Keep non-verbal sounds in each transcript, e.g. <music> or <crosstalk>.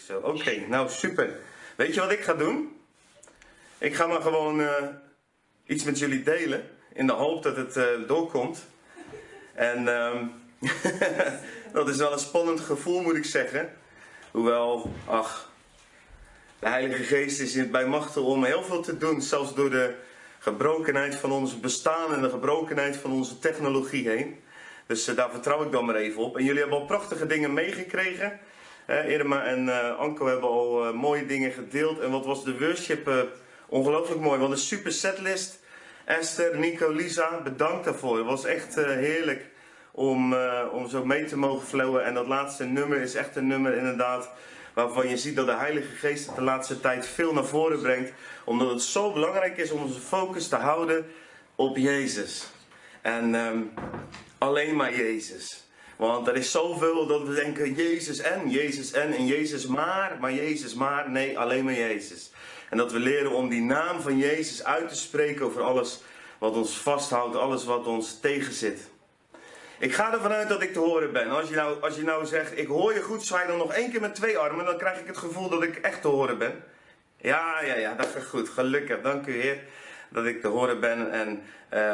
zo. Oké, nou super. Weet je wat ik ga doen? Ik ga maar gewoon eh, iets met jullie delen. In de hoop dat het eh, doorkomt. En ehm, <laughs> dat is wel een spannend gevoel, moet ik zeggen. Hoewel, ach, de Heilige Geest is bij machten om heel veel te doen. Zelfs door de gebrokenheid van ons bestaan en de gebrokenheid van onze technologie heen. Dus eh, daar vertrouw ik dan maar even op. En jullie hebben al prachtige dingen meegekregen. Uh, Irma en uh, Anko hebben al mooie dingen gedeeld. En wat was de worship ongelooflijk mooi. Wat een super setlist. Esther, Nico, Lisa, bedankt daarvoor. Het was echt heerlijk om, om zo mee te mogen flowen. En dat laatste nummer is echt een nummer inderdaad waarvan je ziet dat de Heilige Geest het de laatste tijd veel naar voren brengt. Omdat het zo belangrijk is om onze focus te houden op Jezus. En um, alleen maar Jezus. Want er is zoveel dat we denken Jezus en, Jezus en, en Jezus maar, maar Jezus maar. Nee, alleen maar Jezus. En dat we leren om die naam van Jezus uit te spreken over alles wat ons vasthoudt, alles wat ons tegenzit. Ik ga ervan uit dat ik te horen ben. Als je nou, als je nou zegt, ik hoor je goed, zwaai dan nog één keer met twee armen, dan krijg ik het gevoel dat ik echt te horen ben. Ja, ja, ja, dat gaat goed. Gelukkig. Dank u Heer dat ik te horen ben. En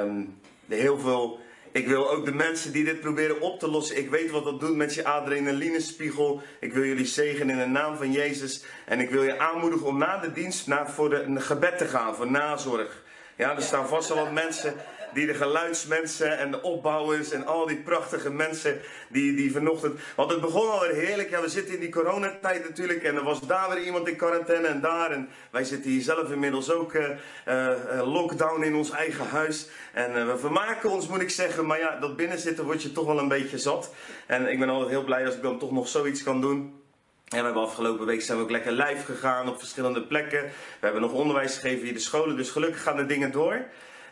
um, heel veel ik wil ook de mensen die dit proberen op te lossen. Ik weet wat dat doet met je adrenalinespiegel. Ik wil jullie zegenen in de naam van Jezus. En ik wil je aanmoedigen om na de dienst naar, voor de, gebed te gaan, voor nazorg. Ja, er staan vast wel wat mensen die de geluidsmensen en de opbouwers en al die prachtige mensen die, die vanochtend... Want het begon alweer heerlijk. Ja, we zitten in die coronatijd natuurlijk en er was daar weer iemand in quarantaine en daar. En wij zitten hier zelf inmiddels ook uh, uh, lockdown in ons eigen huis. En we vermaken ons moet ik zeggen. Maar ja, dat binnenzitten word je toch wel een beetje zat. En ik ben altijd heel blij als ik dan toch nog zoiets kan doen. En we hebben afgelopen week zijn we ook lekker live gegaan op verschillende plekken. We hebben nog onderwijs gegeven via de scholen, dus gelukkig gaan de dingen door.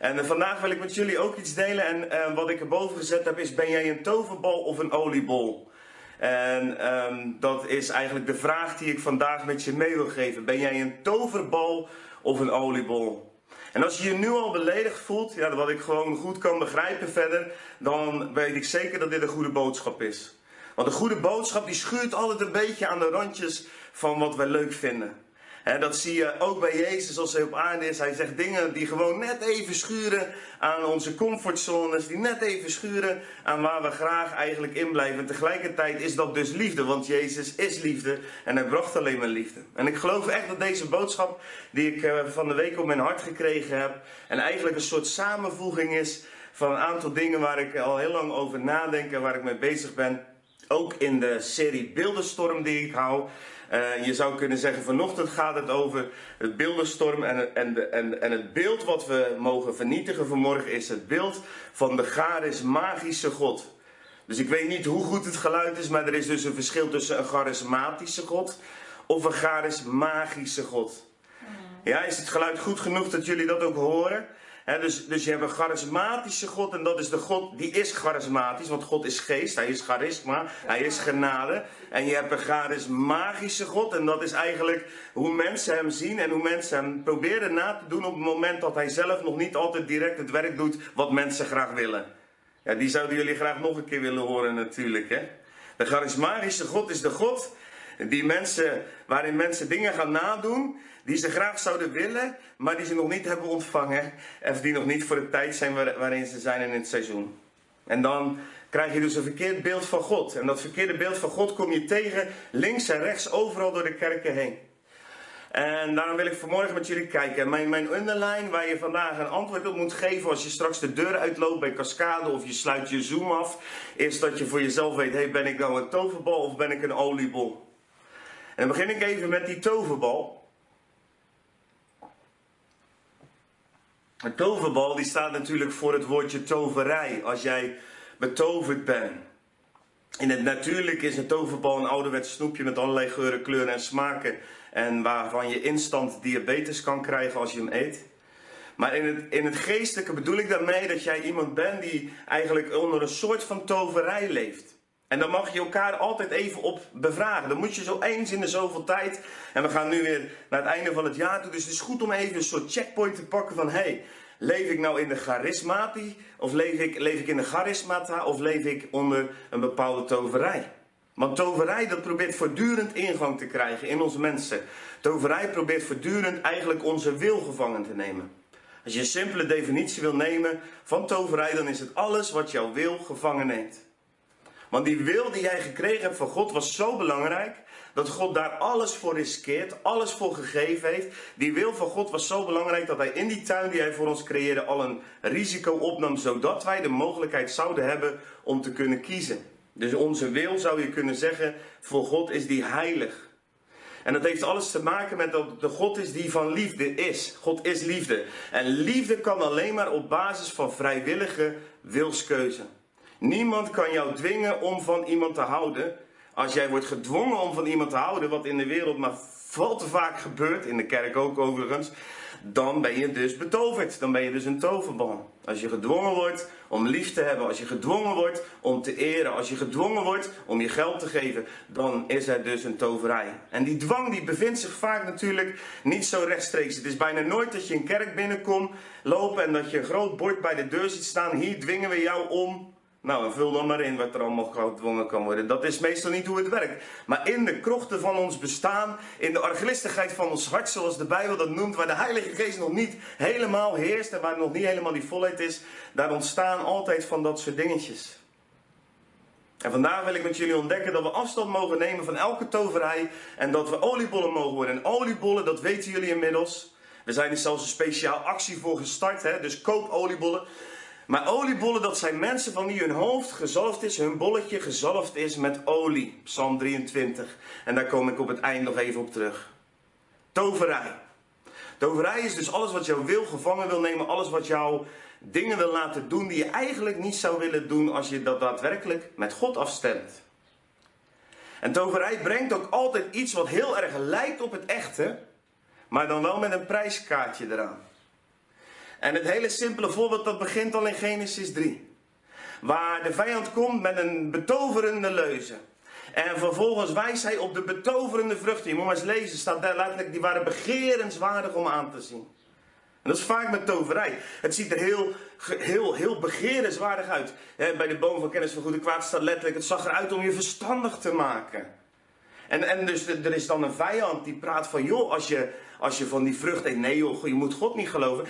En uh, vandaag wil ik met jullie ook iets delen. En uh, wat ik erboven gezet heb is, ben jij een toverbal of een oliebol? En um, dat is eigenlijk de vraag die ik vandaag met je mee wil geven. Ben jij een toverbal of een oliebol? En als je je nu al beledigd voelt, ja, wat ik gewoon goed kan begrijpen verder, dan weet ik zeker dat dit een goede boodschap is. Want een goede boodschap die schuurt altijd een beetje aan de randjes van wat wij leuk vinden. En dat zie je ook bij Jezus als hij op aarde is. Hij zegt dingen die gewoon net even schuren aan onze comfortzones. Die net even schuren aan waar we graag eigenlijk in blijven. En tegelijkertijd is dat dus liefde. Want Jezus is liefde. En hij bracht alleen maar liefde. En ik geloof echt dat deze boodschap die ik eh, van de week op mijn hart gekregen heb. En eigenlijk een soort samenvoeging is van een aantal dingen waar ik al heel lang over nadenk. En waar ik mee bezig ben. Ook in de serie Beeldenstorm die ik hou. Uh, je zou kunnen zeggen, vanochtend gaat het over het beeldenstorm. En, en, de, en, en het beeld wat we mogen vernietigen vanmorgen is het beeld van de charismagische God. Dus ik weet niet hoe goed het geluid is, maar er is dus een verschil tussen een charismatische God of een charismagische God. Ja, is het geluid goed genoeg dat jullie dat ook horen? Dus, dus je hebt een charismatische God en dat is de God, die is charismatisch, want God is geest, hij is charisma, hij is genade. En je hebt een charismatische God en dat is eigenlijk hoe mensen hem zien en hoe mensen hem proberen na te doen op het moment dat hij zelf nog niet altijd direct het werk doet wat mensen graag willen. Ja, die zouden jullie graag nog een keer willen horen natuurlijk. Hè? De charismatische God is de God die mensen, waarin mensen dingen gaan nadoen die ze graag zouden willen, maar die ze nog niet hebben ontvangen. Of die nog niet voor de tijd zijn waarin ze zijn in het seizoen. En dan krijg je dus een verkeerd beeld van God. En dat verkeerde beeld van God kom je tegen links en rechts overal door de kerken heen. En daarom wil ik vanmorgen met jullie kijken. Mijn, mijn underline waar je vandaag een antwoord op moet geven als je straks de deur uitloopt bij Cascade of je sluit je Zoom af, is dat je voor jezelf weet, hey, ben ik nou een toverbal of ben ik een oliebol? En dan begin ik even met die toverbal. Een toverbal die staat natuurlijk voor het woordje toverij. Als jij betoverd bent. In het natuurlijke is een toverbal een ouderwets snoepje met allerlei geuren, kleuren en smaken. En waarvan je instant diabetes kan krijgen als je hem eet. Maar in het, in het geestelijke bedoel ik daarmee dat jij iemand bent die eigenlijk onder een soort van toverij leeft. En dan mag je elkaar altijd even op bevragen. Dan moet je zo eens in de zoveel tijd. En we gaan nu weer naar het einde van het jaar toe. Dus het is goed om even een soort checkpoint te pakken van... hey, leef ik nou in de charismatie? Of leef ik, leef ik in de charismata? Of leef ik onder een bepaalde toverij? Want toverij dat probeert voortdurend ingang te krijgen in onze mensen. Toverij probeert voortdurend eigenlijk onze wil gevangen te nemen. Als je een simpele definitie wil nemen van toverij, dan is het alles wat jouw wil gevangen neemt. Want die wil die jij gekregen hebt van God was zo belangrijk dat God daar alles voor riskeert, alles voor gegeven heeft. Die wil van God was zo belangrijk dat hij in die tuin die hij voor ons creëerde al een risico opnam, zodat wij de mogelijkheid zouden hebben om te kunnen kiezen. Dus onze wil zou je kunnen zeggen, voor God is die heilig. En dat heeft alles te maken met dat de God is die van liefde is. God is liefde. En liefde kan alleen maar op basis van vrijwillige wilskeuze. Niemand kan jou dwingen om van iemand te houden. Als jij wordt gedwongen om van iemand te houden, wat in de wereld maar veel te vaak gebeurt, in de kerk ook overigens, dan ben je dus betoverd. Dan ben je dus een toverbal. Als je gedwongen wordt om lief te hebben, als je gedwongen wordt om te eren, als je gedwongen wordt om je geld te geven, dan is er dus een toverij. En die dwang die bevindt zich vaak natuurlijk niet zo rechtstreeks. Het is bijna nooit dat je een kerk binnenkomt lopen en dat je een groot bord bij de deur ziet staan. Hier dwingen we jou om nou, vul dan maar in wat er allemaal gedwongen kan worden. Dat is meestal niet hoe het werkt. Maar in de krochten van ons bestaan, in de arglistigheid van ons hart, zoals de Bijbel dat noemt, waar de Heilige Geest nog niet helemaal heerst en waar nog niet helemaal die volheid is, daar ontstaan altijd van dat soort dingetjes. En vandaag wil ik met jullie ontdekken dat we afstand mogen nemen van elke toverij en dat we oliebollen mogen worden. En oliebollen, dat weten jullie inmiddels. We zijn er zelfs een speciaal actie voor gestart, hè? dus koop oliebollen. Maar oliebollen, dat zijn mensen van wie hun hoofd gezalfd is, hun bolletje gezalfd is met olie. Psalm 23. En daar kom ik op het eind nog even op terug. Toverij. Toverij is dus alles wat jouw wil gevangen wil nemen, alles wat jou dingen wil laten doen die je eigenlijk niet zou willen doen als je dat daadwerkelijk met God afstemt. En toverij brengt ook altijd iets wat heel erg lijkt op het echte, maar dan wel met een prijskaartje eraan. En het hele simpele voorbeeld dat begint al in Genesis 3. Waar de vijand komt met een betoverende leuze. En vervolgens wijst hij op de betoverende vruchten. Je moet maar eens lezen, staat daar letterlijk, die waren begerenswaardig om aan te zien. En dat is vaak met toverij. Het ziet er heel, heel, heel begerenswaardig uit. Bij de boom van kennis van goed en kwaad staat letterlijk, het zag eruit om je verstandig te maken. En, en dus er is dan een vijand die praat van, joh, als je, als je van die vrucht eet, nee joh, je moet God niet geloven.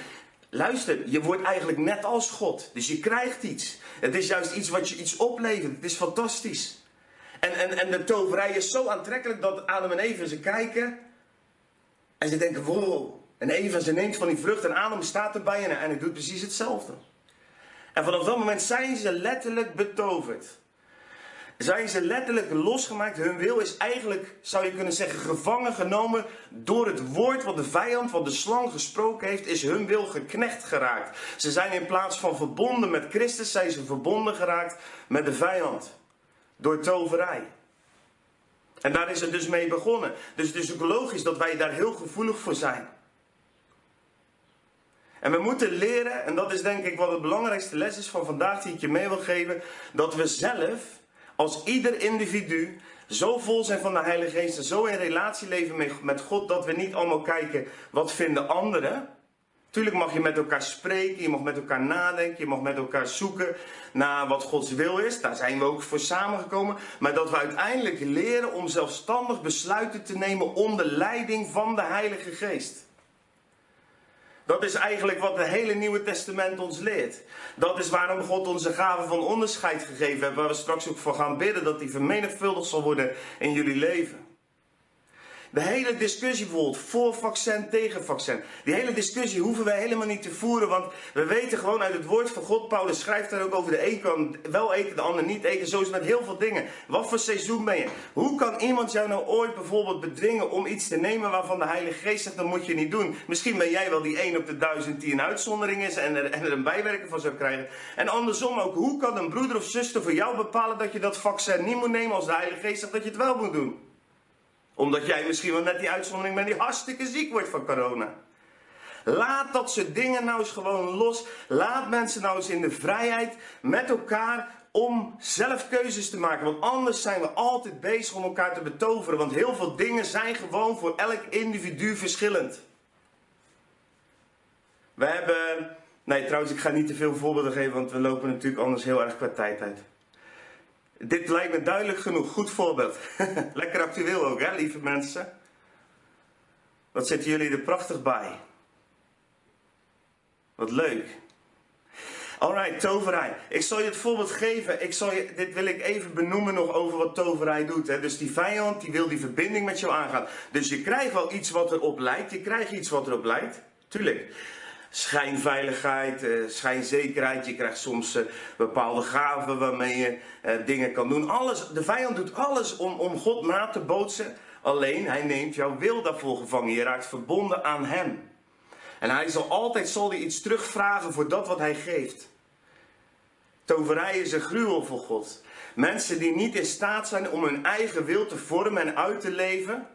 Luister, je wordt eigenlijk net als God. Dus je krijgt iets. Het is juist iets wat je iets oplevert. Het is fantastisch. En, en, en de toverij is zo aantrekkelijk dat Adam en Eva ze kijken. En ze denken, wow. En Eva ze neemt van die vrucht en Adam staat erbij en hij doet precies hetzelfde. En vanaf dat moment zijn ze letterlijk betoverd zijn ze letterlijk losgemaakt. Hun wil is eigenlijk, zou je kunnen zeggen, gevangen genomen door het woord wat de vijand, wat de slang gesproken heeft, is hun wil geknecht geraakt. Ze zijn in plaats van verbonden met Christus, zijn ze verbonden geraakt met de vijand. Door toverij. En daar is het dus mee begonnen. Dus het is ook logisch dat wij daar heel gevoelig voor zijn. En we moeten leren, en dat is denk ik wat het belangrijkste les is van vandaag die ik je mee wil geven, dat we zelf als ieder individu zo vol zijn van de Heilige Geest en zo in relatie leven met God dat we niet allemaal kijken wat vinden anderen. Tuurlijk mag je met elkaar spreken, je mag met elkaar nadenken, je mag met elkaar zoeken naar wat Gods wil is. Daar zijn we ook voor samengekomen. Maar dat we uiteindelijk leren om zelfstandig besluiten te nemen onder leiding van de Heilige Geest. Dat is eigenlijk wat het hele Nieuwe Testament ons leert. Dat is waarom God onze gave van onderscheid gegeven heeft, waar we straks ook voor gaan bidden, dat die vermenigvuldigd zal worden in jullie leven. De hele discussie bijvoorbeeld voor vaccin, tegen vaccin. Die hele discussie hoeven wij helemaal niet te voeren. Want we weten gewoon uit het woord van God. Paulus schrijft daar ook over de een kan wel eten, de ander niet eten. Zo is het met heel veel dingen. Wat voor seizoen ben je? Hoe kan iemand jou nou ooit bijvoorbeeld bedwingen om iets te nemen waarvan de Heilige Geest zegt dat moet je niet doen? Misschien ben jij wel die 1 op de duizend die een uitzondering is en er, en er een bijwerking van zou krijgen. En andersom ook. Hoe kan een broeder of zuster voor jou bepalen dat je dat vaccin niet moet nemen als de Heilige Geest zegt dat je het wel moet doen? Omdat jij misschien wel net die uitzondering bent die hartstikke ziek wordt van corona. Laat dat soort dingen nou eens gewoon los. Laat mensen nou eens in de vrijheid met elkaar om zelf keuzes te maken. Want anders zijn we altijd bezig om elkaar te betoveren. Want heel veel dingen zijn gewoon voor elk individu verschillend. We hebben. Nee, trouwens, ik ga niet te veel voorbeelden geven, want we lopen natuurlijk anders heel erg qua tijd uit. Dit lijkt me duidelijk genoeg. Goed voorbeeld. <laughs> Lekker actueel ook, hè, lieve mensen? Wat zitten jullie er prachtig bij? Wat leuk. Alright, toverij. Ik zal je het voorbeeld geven. Ik zal je, dit wil ik even benoemen nog over wat toverij doet. Hè. Dus die vijand die wil die verbinding met jou aangaan. Dus je krijgt wel iets wat erop lijkt. Je krijgt iets wat erop lijkt. Tuurlijk. Schijnveiligheid, eh, schijnzekerheid. Je krijgt soms eh, bepaalde gaven waarmee je eh, dingen kan doen. Alles, de vijand doet alles om, om God na te bootsen. Alleen hij neemt jouw wil daarvoor gevangen. Je raakt verbonden aan hem. En hij zal altijd zal iets terugvragen voor dat wat hij geeft. Toverij is een gruwel voor God. Mensen die niet in staat zijn om hun eigen wil te vormen en uit te leven.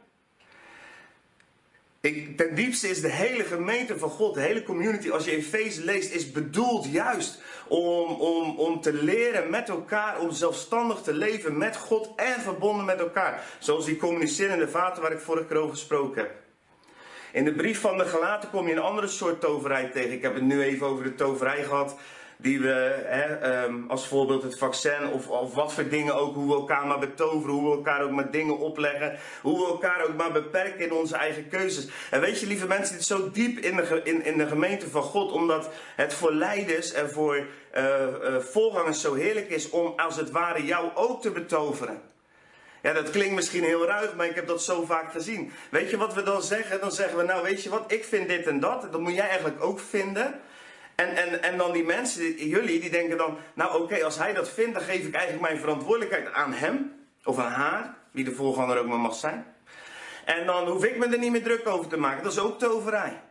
Ten diepste is de hele gemeente van God, de hele community, als je Efeze leest, is bedoeld juist om, om, om te leren met elkaar, om zelfstandig te leven met God en verbonden met elkaar. Zoals die communicerende vaten waar ik vorige keer over gesproken heb. In de brief van de Galaten kom je een andere soort toverij tegen. Ik heb het nu even over de toverij gehad die we hè, ehm, als voorbeeld het vaccin of, of wat voor dingen ook, hoe we elkaar maar betoveren, hoe we elkaar ook maar dingen opleggen, hoe we elkaar ook maar beperken in onze eigen keuzes. En weet je, lieve mensen, dit is zo diep in de, in, in de gemeente van God, omdat het voor leiders en voor uh, voorgangers zo heerlijk is om als het ware jou ook te betoveren. Ja, dat klinkt misschien heel ruig, maar ik heb dat zo vaak gezien. Weet je wat we dan zeggen? Dan zeggen we, nou weet je wat, ik vind dit en dat. Dat moet jij eigenlijk ook vinden. En, en, en dan die mensen, jullie, die denken dan, nou oké, als hij dat vindt, dan geef ik eigenlijk mijn verantwoordelijkheid aan hem. Of aan haar, wie de voorganger ook maar mag zijn. En dan hoef ik me er niet meer druk over te maken. Dat is ook toverij.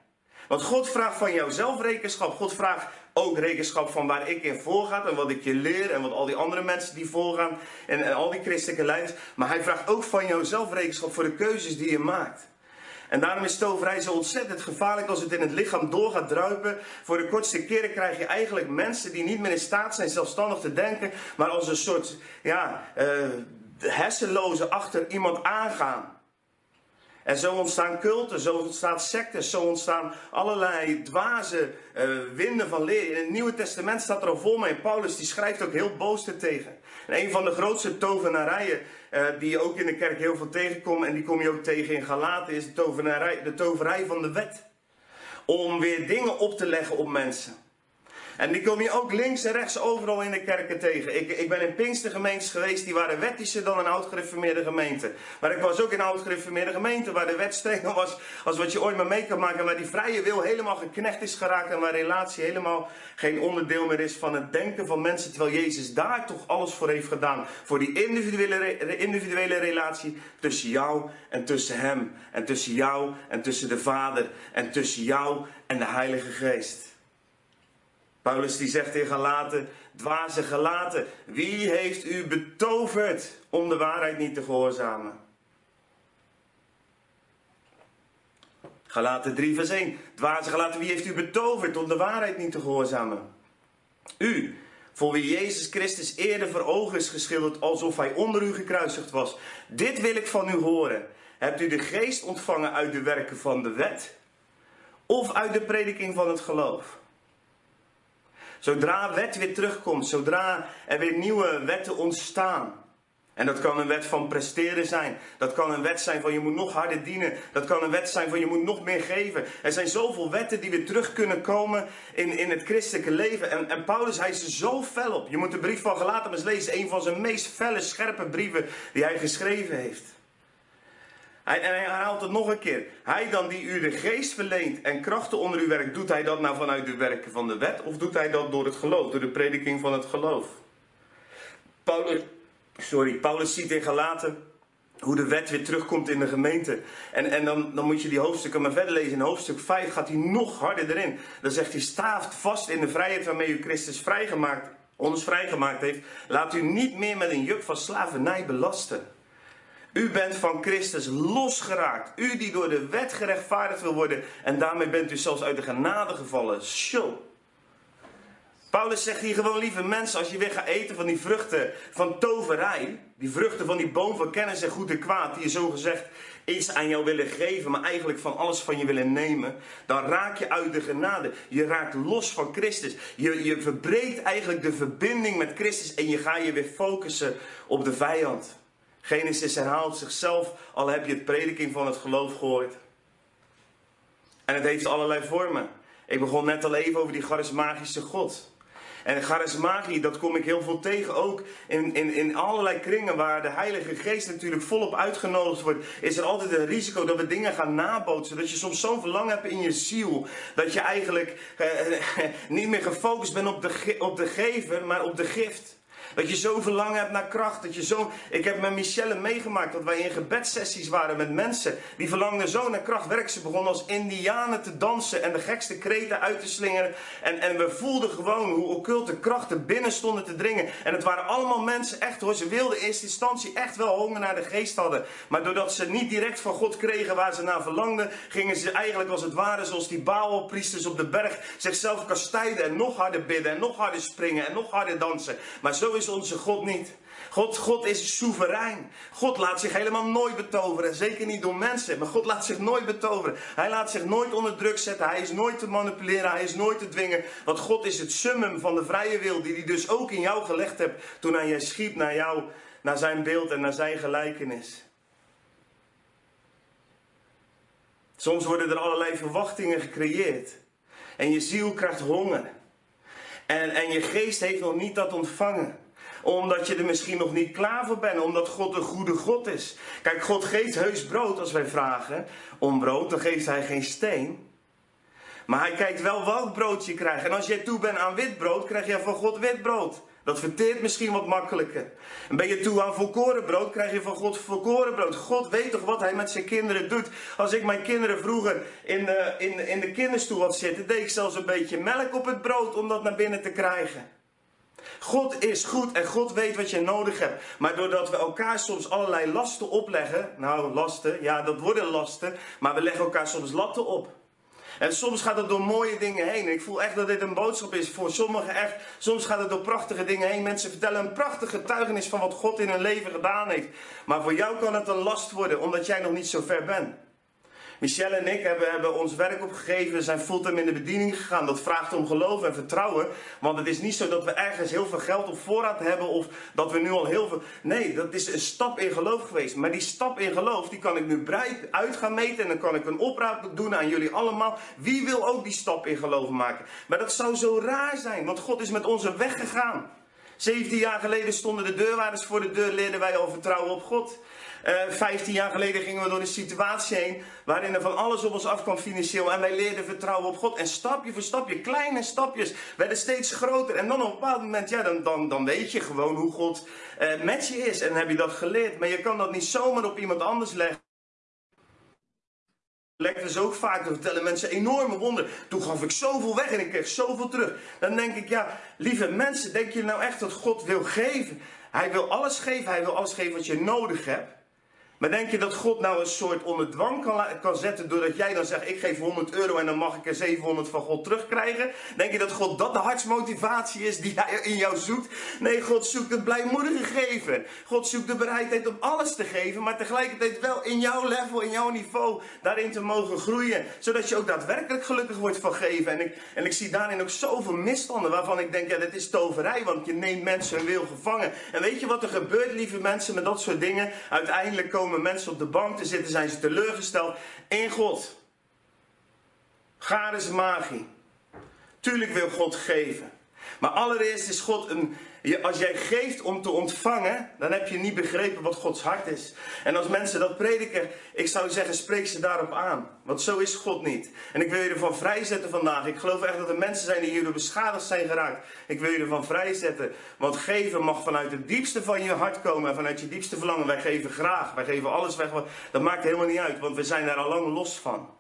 Want God vraagt van jou zelf rekenschap. God vraagt ook rekenschap van waar ik in voorga en wat ik je leer en wat al die andere mensen die voorgaan en, en al die christelijke leiders. Maar hij vraagt ook van jou zelf rekenschap voor de keuzes die je maakt. En daarom is toverij zo ontzettend gevaarlijk als het in het lichaam door gaat druipen. Voor de kortste keren krijg je eigenlijk mensen die niet meer in staat zijn zelfstandig te denken, maar als een soort ja, uh, hersenloze achter iemand aangaan. En zo ontstaan culten, zo ontstaan sectes, zo ontstaan allerlei dwaze uh, winden van leer. In het Nieuwe Testament staat er al vol mee. Paulus die schrijft ook heel boos ertegen. En een van de grootste tovenarijen uh, die je ook in de kerk heel veel tegenkomt, en die kom je ook tegen in Galaten, is de tovenarij, de toverij van de wet. Om weer dingen op te leggen op mensen. En die kom je ook links en rechts overal in de kerken tegen. Ik, ik ben in Pinkstergemeentes geweest, die waren wettischer dan een oud-gereformeerde gemeente. Maar ik was ook in oud-gereformeerde gemeente, waar de wet strenger was als wat je ooit maar mee kan maken. Waar die vrije wil helemaal geknecht is geraakt en waar relatie helemaal geen onderdeel meer is van het denken van mensen. Terwijl Jezus daar toch alles voor heeft gedaan. Voor die individuele, individuele relatie tussen jou en tussen Hem. En tussen jou en tussen de Vader. En tussen jou en de Heilige Geest. Paulus die zegt in Galaten, dwaze gelaten, wie heeft u betoverd om de waarheid niet te gehoorzamen? Galaten 3 vers 1, dwaze gelaten, wie heeft u betoverd om de waarheid niet te gehoorzamen? U, voor wie Jezus Christus eerder voor ogen is geschilderd alsof hij onder u gekruisigd was. Dit wil ik van u horen. Hebt u de geest ontvangen uit de werken van de wet? Of uit de prediking van het geloof? Zodra wet weer terugkomt, zodra er weer nieuwe wetten ontstaan. En dat kan een wet van presteren zijn. Dat kan een wet zijn van je moet nog harder dienen. Dat kan een wet zijn van je moet nog meer geven. Er zijn zoveel wetten die weer terug kunnen komen in, in het christelijke leven. En, en Paulus, hij is er zo fel op. Je moet de brief van Galaten lezen. Een van zijn meest felle, scherpe brieven die hij geschreven heeft. Hij, en hij herhaalt het nog een keer. Hij dan die u de geest verleent en krachten onder uw werk, doet hij dat nou vanuit de werken van de wet? Of doet hij dat door het geloof, door de prediking van het geloof? Paulus, sorry, Paulus ziet in Galaten hoe de wet weer terugkomt in de gemeente. En, en dan, dan moet je die hoofdstukken maar verder lezen. In hoofdstuk 5 gaat hij nog harder erin. Dan zegt hij, staaft vast in de vrijheid waarmee u Christus vrijgemaakt, ons vrijgemaakt heeft. Laat u niet meer met een juk van slavernij belasten. U bent van Christus losgeraakt. U die door de wet gerechtvaardigd wil worden. En daarmee bent u zelfs uit de genade gevallen. Show. Paulus zegt hier gewoon, lieve mensen, als je weer gaat eten van die vruchten van toverij. Die vruchten van die boom van kennis en goed en kwaad. Die je zo gezegd iets aan jou willen geven, maar eigenlijk van alles van je willen nemen, dan raak je uit de genade. Je raakt los van Christus. Je, je verbreekt eigenlijk de verbinding met Christus en je gaat je weer focussen op de vijand. Genesis herhaalt zichzelf, al heb je het prediking van het geloof gehoord. En het heeft allerlei vormen. Ik begon net al even over die charismatische God. En charismagie, dat kom ik heel veel tegen. Ook in, in, in allerlei kringen waar de Heilige Geest natuurlijk volop uitgenodigd wordt, is er altijd een risico dat we dingen gaan nabootsen. Dat je soms zo'n verlangen hebt in je ziel, dat je eigenlijk eh, <laughs> niet meer gefocust bent op de, op de gever, maar op de gift. Dat je zo verlangen hebt naar kracht. Dat je zo... Ik heb met Michelle meegemaakt dat wij in gebedsessies waren met mensen. Die verlangden zo naar kracht. Werk ze begonnen als indianen te dansen en de gekste kreten uit te slingeren. En, en we voelden gewoon hoe occulte krachten binnen stonden te dringen. En het waren allemaal mensen, echt hoor. Ze wilden in eerste instantie echt wel honger naar de geest hadden. Maar doordat ze niet direct van God kregen waar ze naar verlangden, gingen ze eigenlijk als het ware zoals die Baalpriesters op de berg zichzelf kastijden en nog harder bidden en nog harder springen en nog harder dansen. Maar zo is onze God niet. God, God is soeverein. God laat zich helemaal nooit betoveren. Zeker niet door mensen. Maar God laat zich nooit betoveren. Hij laat zich nooit onder druk zetten. Hij is nooit te manipuleren. Hij is nooit te dwingen. Want God is het summum van de vrije wil. Die hij dus ook in jou gelegd hebt. Toen hij je schiep naar jou. Naar zijn beeld en naar zijn gelijkenis. Soms worden er allerlei verwachtingen gecreëerd. En je ziel krijgt honger. En, en je geest heeft nog niet dat ontvangen omdat je er misschien nog niet klaar voor bent. Omdat God een goede God is. Kijk, God geeft heus brood als wij vragen om brood. Dan geeft hij geen steen. Maar hij kijkt wel welk brood je krijgt. En als jij toe bent aan wit brood, krijg je van God wit brood. Dat verteert misschien wat makkelijker. En ben je toe aan volkoren brood, krijg je van God volkoren brood. God weet toch wat hij met zijn kinderen doet. Als ik mijn kinderen vroeger in de, in, in de kinderstoel had zitten, deed ik zelfs een beetje melk op het brood om dat naar binnen te krijgen. God is goed en God weet wat je nodig hebt. Maar doordat we elkaar soms allerlei lasten opleggen. Nou, lasten, ja, dat worden lasten. Maar we leggen elkaar soms latten op. En soms gaat het door mooie dingen heen. ik voel echt dat dit een boodschap is voor sommigen echt. Soms gaat het door prachtige dingen heen. Mensen vertellen een prachtige getuigenis van wat God in hun leven gedaan heeft. Maar voor jou kan het een last worden, omdat jij nog niet zo ver bent. Michelle en ik hebben, hebben ons werk opgegeven. We zijn fulltime in de bediening gegaan. Dat vraagt om geloof en vertrouwen. Want het is niet zo dat we ergens heel veel geld op voorraad hebben. Of dat we nu al heel veel. Nee, dat is een stap in geloof geweest. Maar die stap in geloof, die kan ik nu breed uit gaan meten. En dan kan ik een opraad doen aan jullie allemaal. Wie wil ook die stap in geloof maken? Maar dat zou zo raar zijn. Want God is met onze weg gegaan. 17 jaar geleden stonden de deurwaarders voor de deur, leerden wij al vertrouwen op God. Uh, eh, 15 jaar geleden gingen we door een situatie heen waarin er van alles op ons afkwam financieel en wij leerden vertrouwen op God. En stapje voor stapje, kleine stapjes, werden steeds groter. En dan op een bepaald moment, ja, dan, dan, dan weet je gewoon hoe God uh, met je is. En heb je dat geleerd. Maar je kan dat niet zomaar op iemand anders leggen. Ze ook vaak, dan vertellen mensen enorme wonderen. Toen gaf ik zoveel weg en ik kreeg zoveel terug. Dan denk ik, ja, lieve mensen, denk je nou echt dat God wil geven? Hij wil alles geven, hij wil alles geven wat je nodig hebt. Maar denk je dat God nou een soort onder dwang kan, kan zetten doordat jij dan zegt ik geef 100 euro en dan mag ik er 700 van God terugkrijgen? Denk je dat God dat de hartsmotivatie is die hij in jou zoekt? Nee, God zoekt het blijmoedige geven. God zoekt de bereidheid om alles te geven, maar tegelijkertijd wel in jouw level, in jouw niveau, daarin te mogen groeien. Zodat je ook daadwerkelijk gelukkig wordt van geven. En ik, en ik zie daarin ook zoveel misstanden waarvan ik denk, ja, dit is toverij, want je neemt mensen hun wil gevangen. En weet je wat er gebeurt, lieve mensen, met dat soort dingen? Uiteindelijk komen komen mensen op de bank te zitten, zijn ze teleurgesteld in God. is magie. Tuurlijk wil God geven. Maar allereerst is God een. Als jij geeft om te ontvangen, dan heb je niet begrepen wat Gods hart is. En als mensen dat prediken, ik zou zeggen, spreek ze daarop aan. Want zo is God niet. En ik wil je ervan vrijzetten vandaag. Ik geloof echt dat er mensen zijn die hierdoor beschadigd zijn geraakt. Ik wil je ervan vrijzetten. Want geven mag vanuit het diepste van je hart komen. En vanuit je diepste verlangen. Wij geven graag. Wij geven alles weg. Dat maakt helemaal niet uit. Want we zijn daar al lang los van.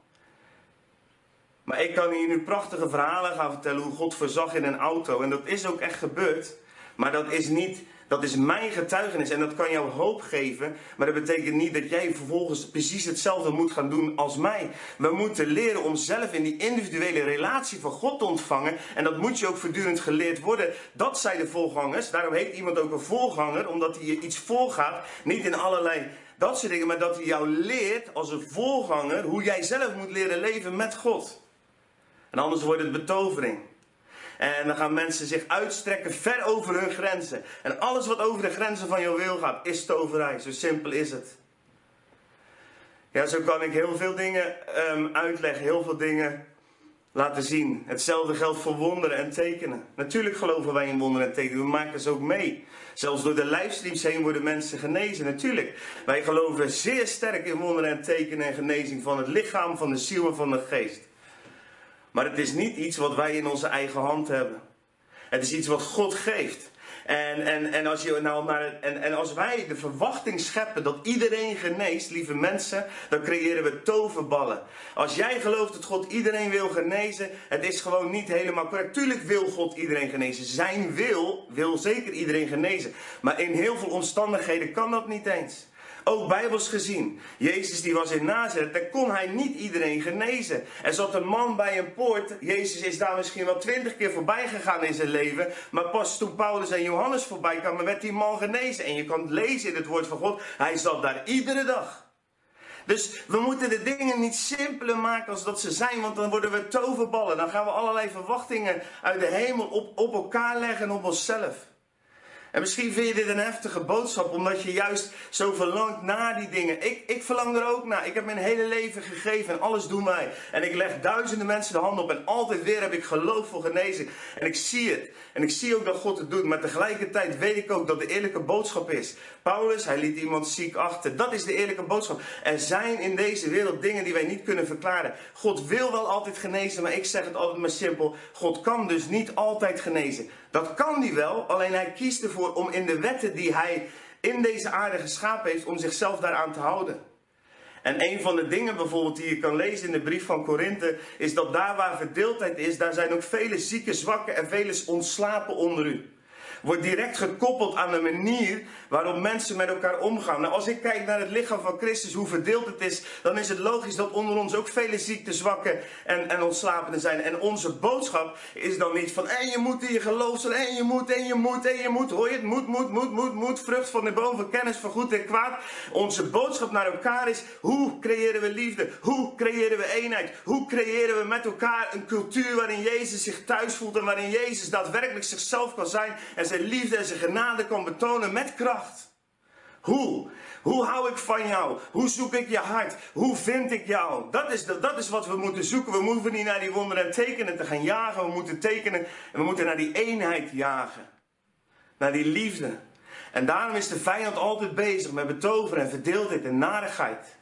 Maar ik kan hier nu prachtige verhalen gaan vertellen hoe God voorzag in een auto. En dat is ook echt gebeurd. Maar dat is niet, dat is mijn getuigenis. En dat kan jou hoop geven. Maar dat betekent niet dat jij vervolgens precies hetzelfde moet gaan doen als mij. We moeten leren om zelf in die individuele relatie van God te ontvangen. En dat moet je ook voortdurend geleerd worden. Dat zijn de voorgangers. Daarom heet iemand ook een voorganger, omdat hij iets voorgaat. Niet in allerlei dat soort dingen, maar dat hij jou leert als een voorganger hoe jij zelf moet leren leven met God. Anders wordt het betovering. En dan gaan mensen zich uitstrekken ver over hun grenzen. En alles wat over de grenzen van jouw wil gaat, is toverij. Zo simpel is het. Ja, zo kan ik heel veel dingen ehm, uitleggen, heel veel dingen laten zien. Hetzelfde geldt voor wonderen en tekenen. Natuurlijk geloven wij in wonderen en tekenen. We maken ze ook mee. Zelfs door de livestreams heen worden mensen genezen. Natuurlijk. Wij geloven zeer sterk in wonderen en tekenen en genezing van het lichaam, van de ziel en van de geest. Maar het is niet iets wat wij in onze eigen hand hebben. Het is iets wat God geeft. En, en, en, als je nou maar, en, en als wij de verwachting scheppen dat iedereen geneest, lieve mensen, dan creëren we toverballen. Als jij gelooft dat God iedereen wil genezen, het is gewoon niet helemaal correct. Tuurlijk wil God iedereen genezen. Zijn wil wil zeker iedereen genezen. Maar in heel veel omstandigheden kan dat niet eens. Ook bijbels gezien. Jezus die was in Nazareth, daar kon hij niet iedereen genezen. Er zat een man bij een poort. Jezus is daar misschien wel twintig keer voorbij gegaan in zijn leven. Maar pas toen Paulus en Johannes voorbij kwamen, werd die man genezen. En je kan lezen in het woord van God. Hij zat daar iedere dag. Dus we moeten de dingen niet simpeler maken als dat ze zijn, want dan worden we toverballen. Dan gaan we allerlei verwachtingen uit de hemel op, op elkaar leggen en op onszelf. En misschien vind je dit een heftige boodschap, omdat je juist zo verlangt naar die dingen. Ik, ik verlang er ook naar. Ik heb mijn hele leven gegeven en alles doen wij. En ik leg duizenden mensen de hand op en altijd weer heb ik geloof voor genezing. En ik zie het. En ik zie ook dat God het doet. Maar tegelijkertijd weet ik ook dat de eerlijke boodschap is. Paulus, hij liet iemand ziek achter. Dat is de eerlijke boodschap. Er zijn in deze wereld dingen die wij niet kunnen verklaren. God wil wel altijd genezen, maar ik zeg het altijd maar simpel. God kan dus niet altijd genezen. Dat kan hij wel, alleen hij kiest ervoor om in de wetten die hij in deze aarde geschapen heeft, om zichzelf daaraan te houden. En een van de dingen bijvoorbeeld die je kan lezen in de brief van Korinthe, is dat daar waar verdeeldheid is, daar zijn ook vele zieke, zwakke en vele ontslapen onder u wordt direct gekoppeld aan de manier waarop mensen met elkaar omgaan. Nou, als ik kijk naar het lichaam van Christus, hoe verdeeld het is, dan is het logisch dat onder ons ook vele ziekte, zwakken en, en ontslapenden zijn. En onze boodschap is dan niet van, en je moet in je geloof zijn, en je moet, en je moet, en je moet. Hoor je het? Moet, moet, moet, moet, moet. Vrucht van de boom van kennis van goed en kwaad. Onze boodschap naar elkaar is, hoe creëren we liefde? Hoe creëren we eenheid? Hoe creëren we met elkaar een cultuur waarin Jezus zich thuis voelt en waarin Jezus daadwerkelijk zichzelf kan zijn en zijn liefde en zijn genade kan betonen met kracht. Hoe? Hoe hou ik van jou? Hoe zoek ik je hart? Hoe vind ik jou? Dat is, de, dat is wat we moeten zoeken. We moeten niet naar die wonderen en tekenen te gaan jagen. We moeten tekenen en we moeten naar die eenheid jagen. Naar die liefde. En daarom is de vijand altijd bezig met betoveren en verdeeldheid en narigheid.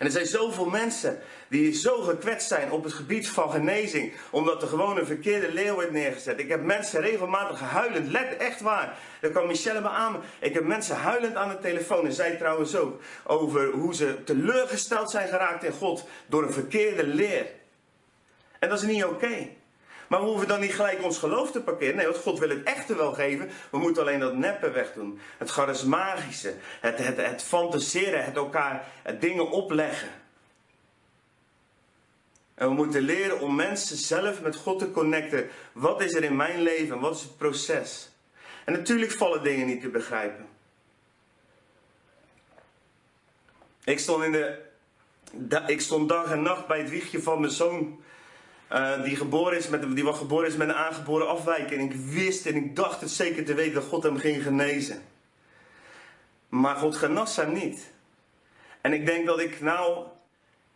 En er zijn zoveel mensen die zo gekwetst zijn op het gebied van genezing, omdat er gewoon een verkeerde leeuw wordt neergezet. Ik heb mensen regelmatig huilend, let echt waar. Dat kan Michelle beamen. Ik heb mensen huilend aan de telefoon, en zij trouwens ook, over hoe ze teleurgesteld zijn geraakt in God door een verkeerde leer. En dat is niet oké. Maar we hoeven dan niet gelijk ons geloof te parkeren. Nee, want God wil het echte wel geven. We moeten alleen dat neppe wegdoen. Het charismagische. Het, het, het fantaseren. Het elkaar dingen opleggen. En we moeten leren om mensen zelf met God te connecten. Wat is er in mijn leven? Wat is het proces? En natuurlijk vallen dingen niet te begrijpen. Ik stond, in de, ik stond dag en nacht bij het wiegje van mijn zoon uh, die, geboren is met, die was geboren is met een aangeboren afwijking. En ik wist en ik dacht het zeker te weten dat God hem ging genezen. Maar God genas hem niet. En ik denk dat ik nou,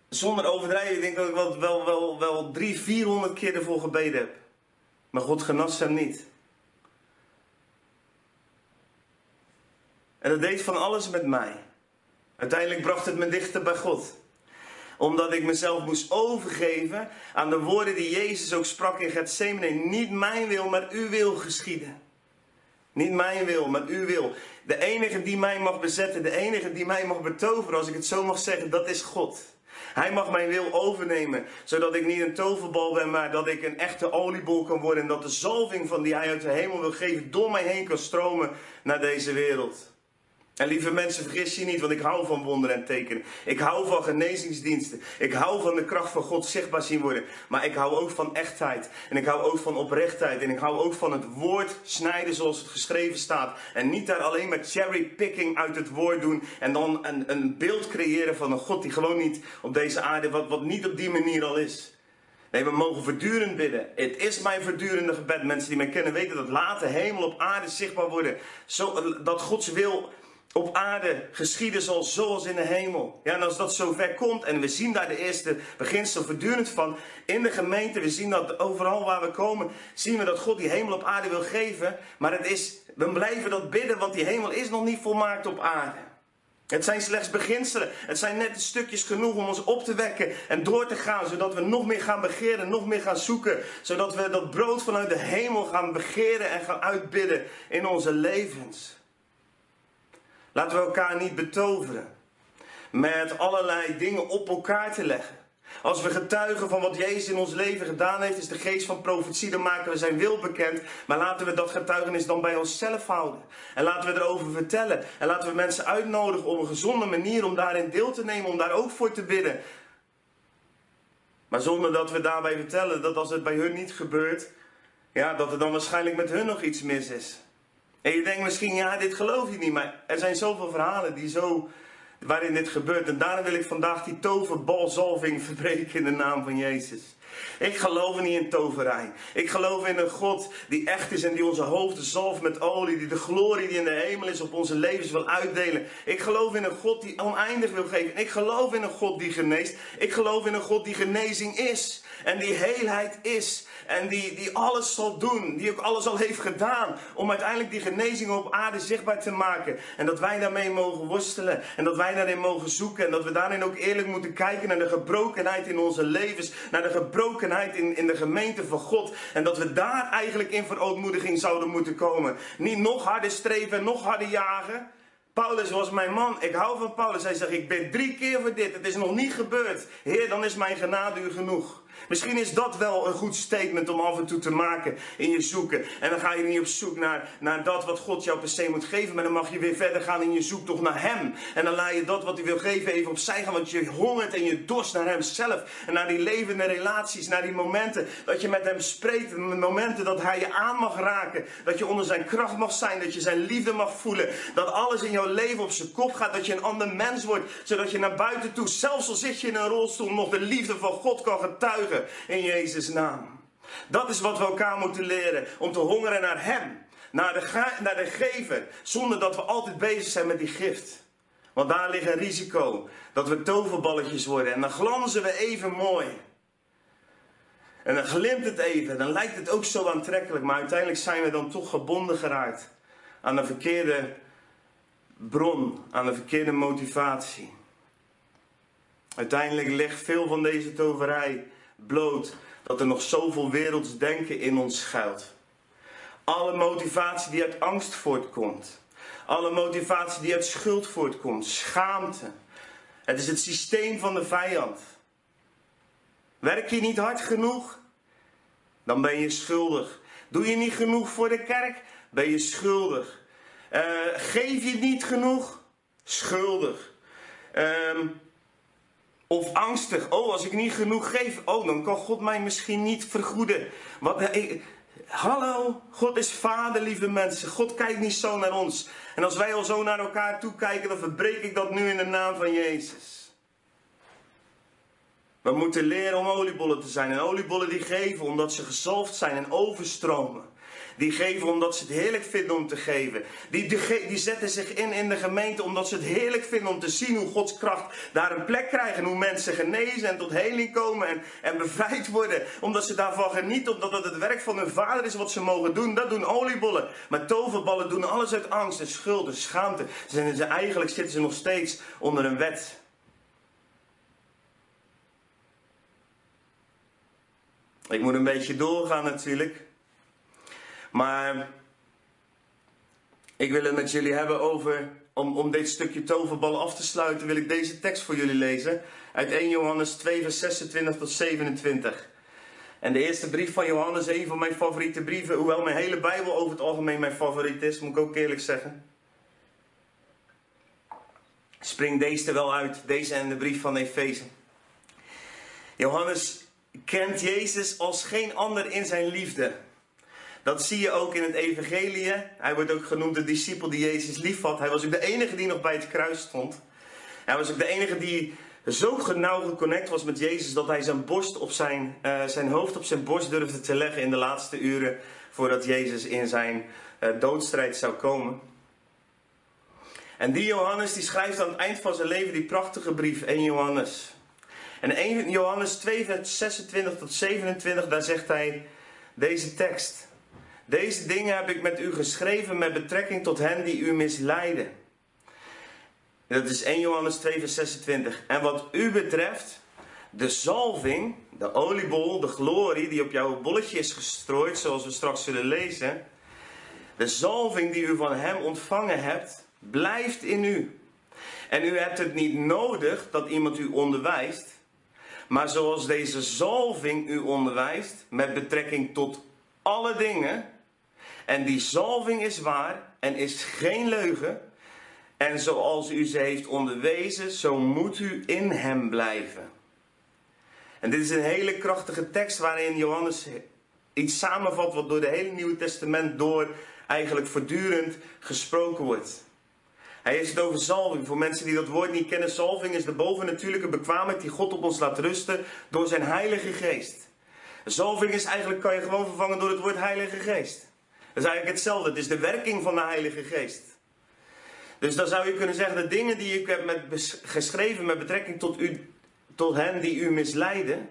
zonder overdrijven, ik denk dat ik wel, wel, wel, wel drie, vierhonderd keer ervoor gebeden heb. Maar God genas hem niet. En dat deed van alles met mij. Uiteindelijk bracht het me dichter bij God omdat ik mezelf moest overgeven aan de woorden die Jezus ook sprak in Gethsemane. Niet mijn wil, maar uw wil geschieden. Niet mijn wil, maar uw wil. De enige die mij mag bezetten, de enige die mij mag betoveren, als ik het zo mag zeggen, dat is God. Hij mag mijn wil overnemen, zodat ik niet een toverbal ben, maar dat ik een echte oliebol kan worden. En dat de zalving van die hij uit de hemel wil geven door mij heen kan stromen naar deze wereld. En lieve mensen, vergis je niet, want ik hou van wonderen en tekenen. Ik hou van genezingsdiensten. Ik hou van de kracht van God zichtbaar zien worden. Maar ik hou ook van echtheid. En ik hou ook van oprechtheid. En ik hou ook van het woord snijden zoals het geschreven staat. En niet daar alleen maar cherrypicking uit het woord doen. En dan een, een beeld creëren van een God die gewoon niet op deze aarde, wat, wat niet op die manier al is. Nee, we mogen voortdurend bidden. Het is mijn voortdurende gebed. Mensen die mij kennen weten dat later hemel op aarde zichtbaar worden. Zo, dat Gods wil op aarde geschieden zoals, zoals in de hemel. Ja, en als dat zover komt, en we zien daar de eerste beginsel voortdurend van, in de gemeente, we zien dat overal waar we komen, zien we dat God die hemel op aarde wil geven, maar het is, we blijven dat bidden, want die hemel is nog niet volmaakt op aarde. Het zijn slechts beginselen. Het zijn net stukjes genoeg om ons op te wekken en door te gaan, zodat we nog meer gaan begeren, nog meer gaan zoeken, zodat we dat brood vanuit de hemel gaan begeren en gaan uitbidden in onze levens. Laten we elkaar niet betoveren met allerlei dingen op elkaar te leggen. Als we getuigen van wat Jezus in ons leven gedaan heeft, is de geest van profetie, dan maken we zijn wil bekend. Maar laten we dat getuigenis dan bij onszelf houden. En laten we erover vertellen. En laten we mensen uitnodigen op een gezonde manier om daarin deel te nemen, om daar ook voor te bidden. Maar zonder dat we daarbij vertellen dat als het bij hun niet gebeurt, ja, dat er dan waarschijnlijk met hun nog iets mis is. En je denkt misschien, ja, dit geloof je niet, maar er zijn zoveel verhalen die zo, waarin dit gebeurt. En daarom wil ik vandaag die toverbalzalving <laughs> verbreken in de naam van Jezus. Ik geloof niet in toverij. Ik geloof in een God die echt is en die onze hoofden zalft met olie. Die de glorie die in de hemel is op onze levens wil uitdelen. Ik geloof in een God die oneindig wil geven. Ik geloof in een God die geneest. Ik geloof in een God die genezing is. En die heelheid is. En die, die alles zal doen. Die ook alles al heeft gedaan. Om uiteindelijk die genezing op aarde zichtbaar te maken. En dat wij daarmee mogen worstelen. En dat wij daarin mogen zoeken. En dat we daarin ook eerlijk moeten kijken naar de gebrokenheid in onze levens. Naar de gebrokenheid in, in de gemeente van God. En dat we daar eigenlijk in verootmoediging zouden moeten komen. Niet nog harder streven en nog harder jagen. Paulus was mijn man. Ik hou van Paulus. Hij zegt: Ik ben drie keer voor dit. Het is nog niet gebeurd. Heer, dan is mijn genade u genoeg. Misschien is dat wel een goed statement om af en toe te maken in je zoeken. En dan ga je niet op zoek naar, naar dat wat God jou per se moet geven. Maar dan mag je weer verder gaan in je zoektocht naar Hem. En dan laat je dat wat hij wil geven even opzij gaan. Want je hongert en je dorst naar Hemzelf. En naar die levende relaties. Naar die momenten dat je met Hem spreekt. Momenten dat Hij je aan mag raken. Dat je onder Zijn kracht mag zijn. Dat je Zijn liefde mag voelen. Dat alles in jouw leven op zijn kop gaat. Dat je een ander mens wordt. Zodat je naar buiten toe, zelfs al zit je in een rolstoel, nog de liefde van God kan getuigen in Jezus' naam. Dat is wat we elkaar moeten leren. Om te hongeren naar Hem. Naar de, naar de gever. Zonder dat we altijd bezig zijn met die gift. Want daar ligt een risico. Dat we toverballetjes worden. En dan glanzen we even mooi. En dan glimt het even. Dan lijkt het ook zo aantrekkelijk. Maar uiteindelijk zijn we dan toch gebonden geraakt. Aan de verkeerde bron. Aan de verkeerde motivatie. Uiteindelijk ligt veel van deze toverij bloot dat er nog zoveel werelds denken in ons schuilt. Alle motivatie die uit angst voortkomt. Alle motivatie die uit schuld voortkomt. Schaamte. Het is het systeem van de vijand. Werk je niet hard genoeg? Dan ben je schuldig. Doe je niet genoeg voor de kerk? Ben je schuldig. Uh, geef je niet genoeg? Schuldig. Uh, of angstig. Oh, als ik niet genoeg geef, oh, dan kan God mij misschien niet vergoeden. Wat, ik, hallo, God is vader, lieve mensen. God kijkt niet zo naar ons. En als wij al zo naar elkaar toe kijken, dan verbreek ik dat nu in de naam van Jezus. We moeten leren om oliebollen te zijn. En oliebollen die geven omdat ze gezalfd zijn en overstromen. Die geven omdat ze het heerlijk vinden om te geven. Die, die, die, zetten zich in in de gemeente omdat ze het heerlijk vinden om te zien hoe Gods kracht daar een plek krijgt. En hoe mensen genezen en tot heling komen en, en bevrijd worden. Omdat ze daarvan genieten, omdat het het werk van hun vader is wat ze mogen doen. Dat doen oliebollen. Maar toverballen doen alles uit angst en schuld en schaamte. Ze, ze, eigenlijk zitten ze nog steeds onder een wet. Ik moet een beetje doorgaan natuurlijk. Maar ik wil het met jullie hebben over, om, om dit stukje toverbal af te sluiten, wil ik deze tekst voor jullie lezen. Uit 1 Johannes 2, vers 26 tot 27. En de eerste brief van Johannes, een van mijn favoriete brieven, hoewel mijn hele Bijbel over het algemeen mijn favoriet is, moet ik ook eerlijk zeggen. springt deze er wel uit, deze en de brief van Efeze. Johannes kent Jezus als geen ander in zijn liefde. Dat zie je ook in het evangelie. Hij wordt ook genoemd de discipel die Jezus liefhad. Hij was ook de enige die nog bij het kruis stond. Hij was ook de enige die zo nauw geconnect was met Jezus dat hij zijn, borst op zijn, uh, zijn hoofd op zijn borst durfde te leggen in de laatste uren voordat Jezus in zijn uh, doodstrijd zou komen. En die Johannes die schrijft aan het eind van zijn leven die prachtige brief, 1 Johannes. En 1 Johannes 2, vers 26 tot 27, daar zegt hij deze tekst. Deze dingen heb ik met u geschreven met betrekking tot hen die u misleiden. Dat is 1 Johannes 2, vers 26. En wat u betreft, de zalving, de oliebol, de glorie die op jouw bolletje is gestrooid, zoals we straks zullen lezen. De zalving die u van hem ontvangen hebt, blijft in u. En u hebt het niet nodig dat iemand u onderwijst. Maar zoals deze zalving u onderwijst, met betrekking tot alle dingen. En die zalving is waar en is geen leugen. En zoals u ze heeft onderwezen, zo moet u in hem blijven. En dit is een hele krachtige tekst waarin Johannes iets samenvat wat door de hele Nieuwe Testament door eigenlijk voortdurend gesproken wordt. Hij heeft het over zalving. Voor mensen die dat woord niet kennen, zalving is de bovennatuurlijke bekwaamheid die God op ons laat rusten door zijn Heilige Geest. Zalving is eigenlijk, kan je gewoon vervangen door het woord Heilige Geest. Dat is eigenlijk hetzelfde. Het is de werking van de Heilige Geest. Dus dan zou je kunnen zeggen, de dingen die ik heb met geschreven met betrekking tot, u, tot hen die u misleiden.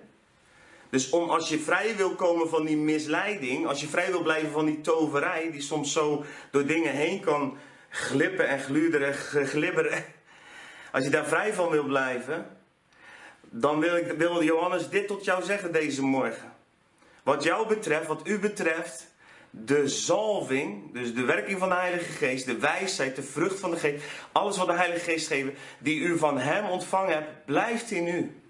Dus om als je vrij wil komen van die misleiding, als je vrij wil blijven van die toverij, die soms zo door dingen heen kan glippen en gluderen, glibberen. Als je daar vrij van wil blijven, dan wil, ik, wil Johannes dit tot jou zeggen deze morgen. Wat jou betreft, wat u betreft, de zalving, dus de werking van de Heilige Geest, de wijsheid, de vrucht van de Geest, alles wat de Heilige Geest geeft, die u van Hem ontvangen hebt, blijft in u.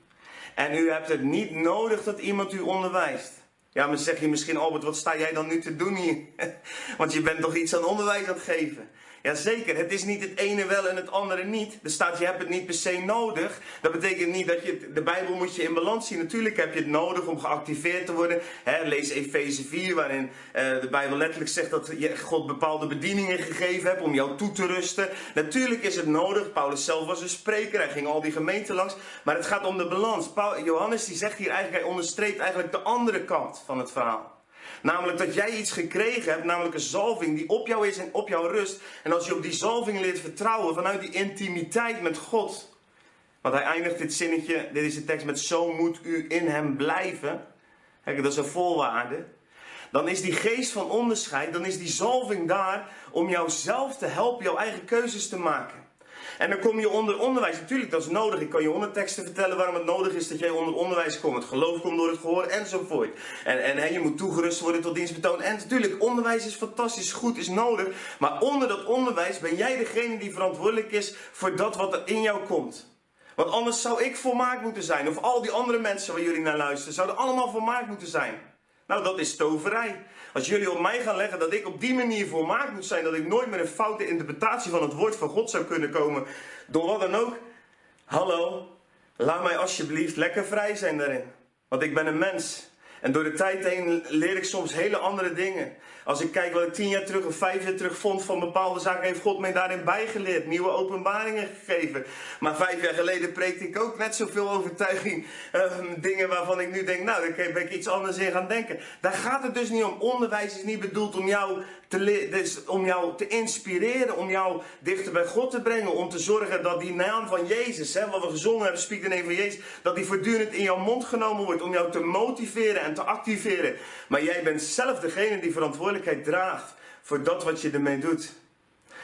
En u hebt het niet nodig dat iemand u onderwijst. Ja, maar zeg je misschien, Albert, wat sta jij dan nu te doen hier? <laughs> Want je bent toch iets aan onderwijs aan het geven. Jazeker, het is niet het ene wel en het andere niet. Er staat, je hebt het niet per se nodig. Dat betekent niet dat je, de Bijbel moet je in balans zien. Natuurlijk heb je het nodig om geactiveerd te worden. lees Efeze 4, waarin eh, de Bijbel letterlijk zegt dat je God bepaalde bedieningen gegeven hebt om jou toe te rusten. Natuurlijk is het nodig. Paulus zelf was een spreker, hij ging al die gemeenten langs. Maar het gaat om de balans. Johannes die zegt hier eigenlijk, hij onderstreept eigenlijk de andere kant van het verhaal. Namelijk dat jij iets gekregen hebt, namelijk een zalving die op jou is en op jou rust. En als je op die zalving leert vertrouwen vanuit die intimiteit met God. Want hij eindigt dit zinnetje, dit is de tekst met zo moet u in hem blijven. Kijk, dat is een voorwaarde. Dan is die geest van onderscheid, dan is die zalving daar om jouzelf te helpen jouw eigen keuzes te maken. En dan kom je onder onderwijs. Natuurlijk, dat is nodig. Ik kan je onderteksten vertellen waarom het nodig is dat jij onder onderwijs komt. Het geloof komt door het gehoor enzovoort. En, en, en je moet toegerust worden tot dienstbetoon. En natuurlijk, onderwijs is fantastisch, goed, is nodig. Maar onder dat onderwijs ben jij degene die verantwoordelijk is voor dat wat er in jou komt. Want anders zou ik volmaakt moeten zijn. Of al die andere mensen waar jullie naar luisteren, zouden allemaal volmaakt moeten zijn. Nou, dat is toverij. Als jullie op mij gaan leggen dat ik op die manier volmaakt moet zijn, dat ik nooit meer een foute interpretatie van het woord van God zou kunnen komen, door wat dan ook. Hallo, laat mij alsjeblieft lekker vrij zijn daarin. Want ik ben een mens. En door de tijd heen leer ik soms hele andere dingen. Als ik kijk wat ik tien jaar terug of vijf jaar terug vond van bepaalde zaken, heeft God mij daarin bijgeleerd. Nieuwe openbaringen gegeven. Maar vijf jaar geleden preekte ik ook net zoveel overtuiging. Uh, dingen waarvan ik nu denk, nou, daar ben ik iets anders in gaan denken. Daar gaat het dus niet om. Onderwijs is niet bedoeld om jou dus om jou te inspireren, om jou dichter bij God te brengen. Om te zorgen dat die naam van Jezus, hè, wat we gezongen hebben, Spiek de naam van Jezus, dat die voortdurend in jouw mond genomen wordt. Om jou te motiveren en te activeren. Maar jij bent zelf degene die verantwoordelijkheid draagt voor dat wat je ermee doet.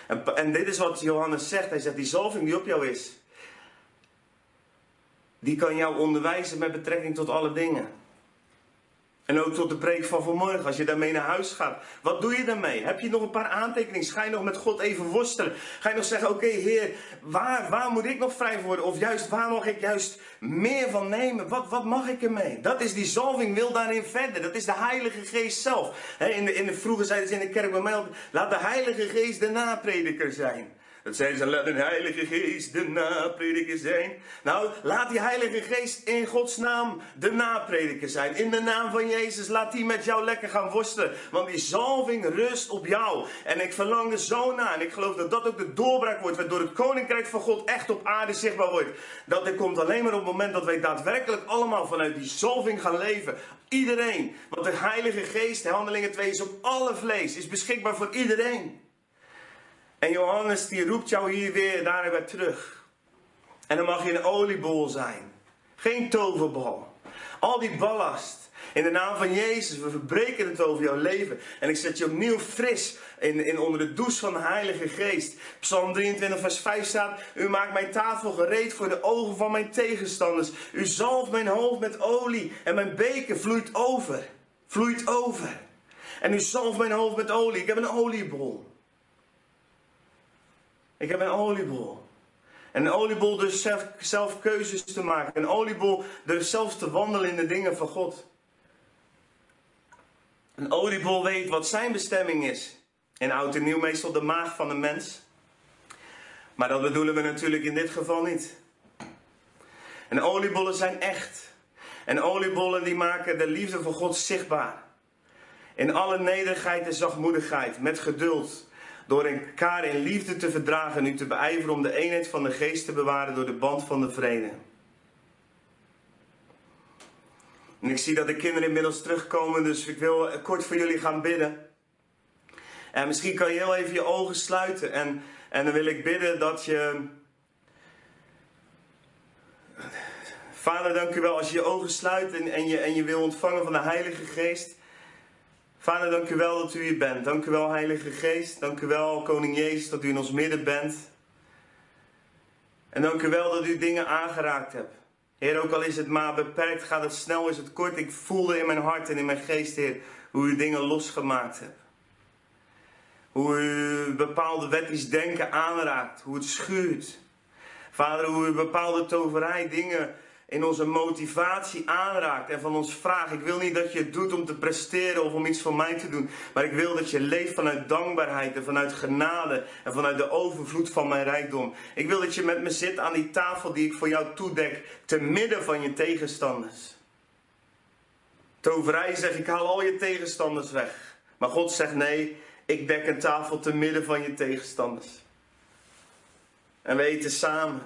En, en dit is wat Johannes zegt. Hij zegt, die zalving die op jou is, die kan jou onderwijzen met betrekking tot alle dingen. En ook tot de preek van vanmorgen, als je daarmee naar huis gaat. Wat doe je daarmee? Heb je nog een paar aantekeningen? Ga je nog met God even worstelen? Ga je nog zeggen, oké Heer, waar, waar moet ik nog vrij worden? Of juist, waar mag ik juist meer van nemen? Wat, wat mag ik ermee? Dat is die zalving, wil daarin verder. Dat is de Heilige Geest zelf. in de, in de, vroeger zeiden ze in de kerk bij mij laat de Heilige Geest de naprediker zijn. Dat zeiden ze, laat een heilige geest de naprediker zijn. Nou, laat die heilige geest in Gods naam de naprediker zijn. In de naam van Jezus, laat die met jou lekker gaan worstelen. Want die zalving rust op jou. En ik verlang er zo naar. En ik geloof dat dat ook de doorbraak wordt. Waardoor het koninkrijk van God echt op aarde zichtbaar wordt. Dat dit komt alleen maar op het moment dat wij daadwerkelijk allemaal vanuit die zalving gaan leven. Iedereen. Want de heilige geest, handelingen 2, is op alle vlees. Is beschikbaar voor iedereen. En Johannes die roept jou hier weer daar weer terug. En dan mag je een oliebol zijn. Geen toverbal. Al die ballast. In de naam van Jezus, we verbreken het over jouw leven. En ik zet je opnieuw fris in, in onder de douche van de Heilige Geest. Psalm 23, vers 5 staat: U maakt mijn tafel gereed voor de ogen van mijn tegenstanders. U zalft mijn hoofd met olie en mijn beker vloeit over. Vloeit over. En u zalft mijn hoofd met olie. Ik heb een oliebol. Ik heb een oliebol. En een oliebol dus zelf, zelf keuzes te maken. Een oliebol dus zelfs te wandelen in de dingen van God. Een oliebol weet wat zijn bestemming is. In oud en nieuw meestal de maag van een mens. Maar dat bedoelen we natuurlijk in dit geval niet. En oliebollen zijn echt. En oliebollen die maken de liefde van God zichtbaar. In alle nederigheid en zachtmoedigheid, met geduld, door elkaar in liefde te verdragen en u te beijveren om de eenheid van de geest te bewaren door de band van de vrede. En ik zie dat de kinderen inmiddels terugkomen, dus ik wil kort voor jullie gaan bidden. En misschien kan je heel even je ogen sluiten en, en dan wil ik bidden dat je. Vader, dank u wel als je je ogen sluit en, en, je, en je wil ontvangen van de Heilige Geest. Vader, dank u wel dat u hier bent. Dank u wel, Heilige Geest. Dank u wel, Koning Jezus, dat u in ons midden bent. En dank u wel dat u dingen aangeraakt hebt. Heer, ook al is het maar beperkt, gaat het snel, is het kort. Ik voelde in mijn hart en in mijn geest, Heer, hoe u dingen losgemaakt hebt. Hoe u bepaalde wettisch denken aanraakt, hoe het schuurt. Vader, hoe u bepaalde toverij dingen in onze motivatie aanraakt en van ons vraagt. Ik wil niet dat je het doet om te presteren of om iets voor mij te doen, maar ik wil dat je leeft vanuit dankbaarheid en vanuit genade en vanuit de overvloed van mijn rijkdom. Ik wil dat je met me zit aan die tafel die ik voor jou toedek, te midden van je tegenstanders. Toverij zegt, ik haal al je tegenstanders weg. Maar God zegt, nee, ik dek een tafel te midden van je tegenstanders. En we eten samen.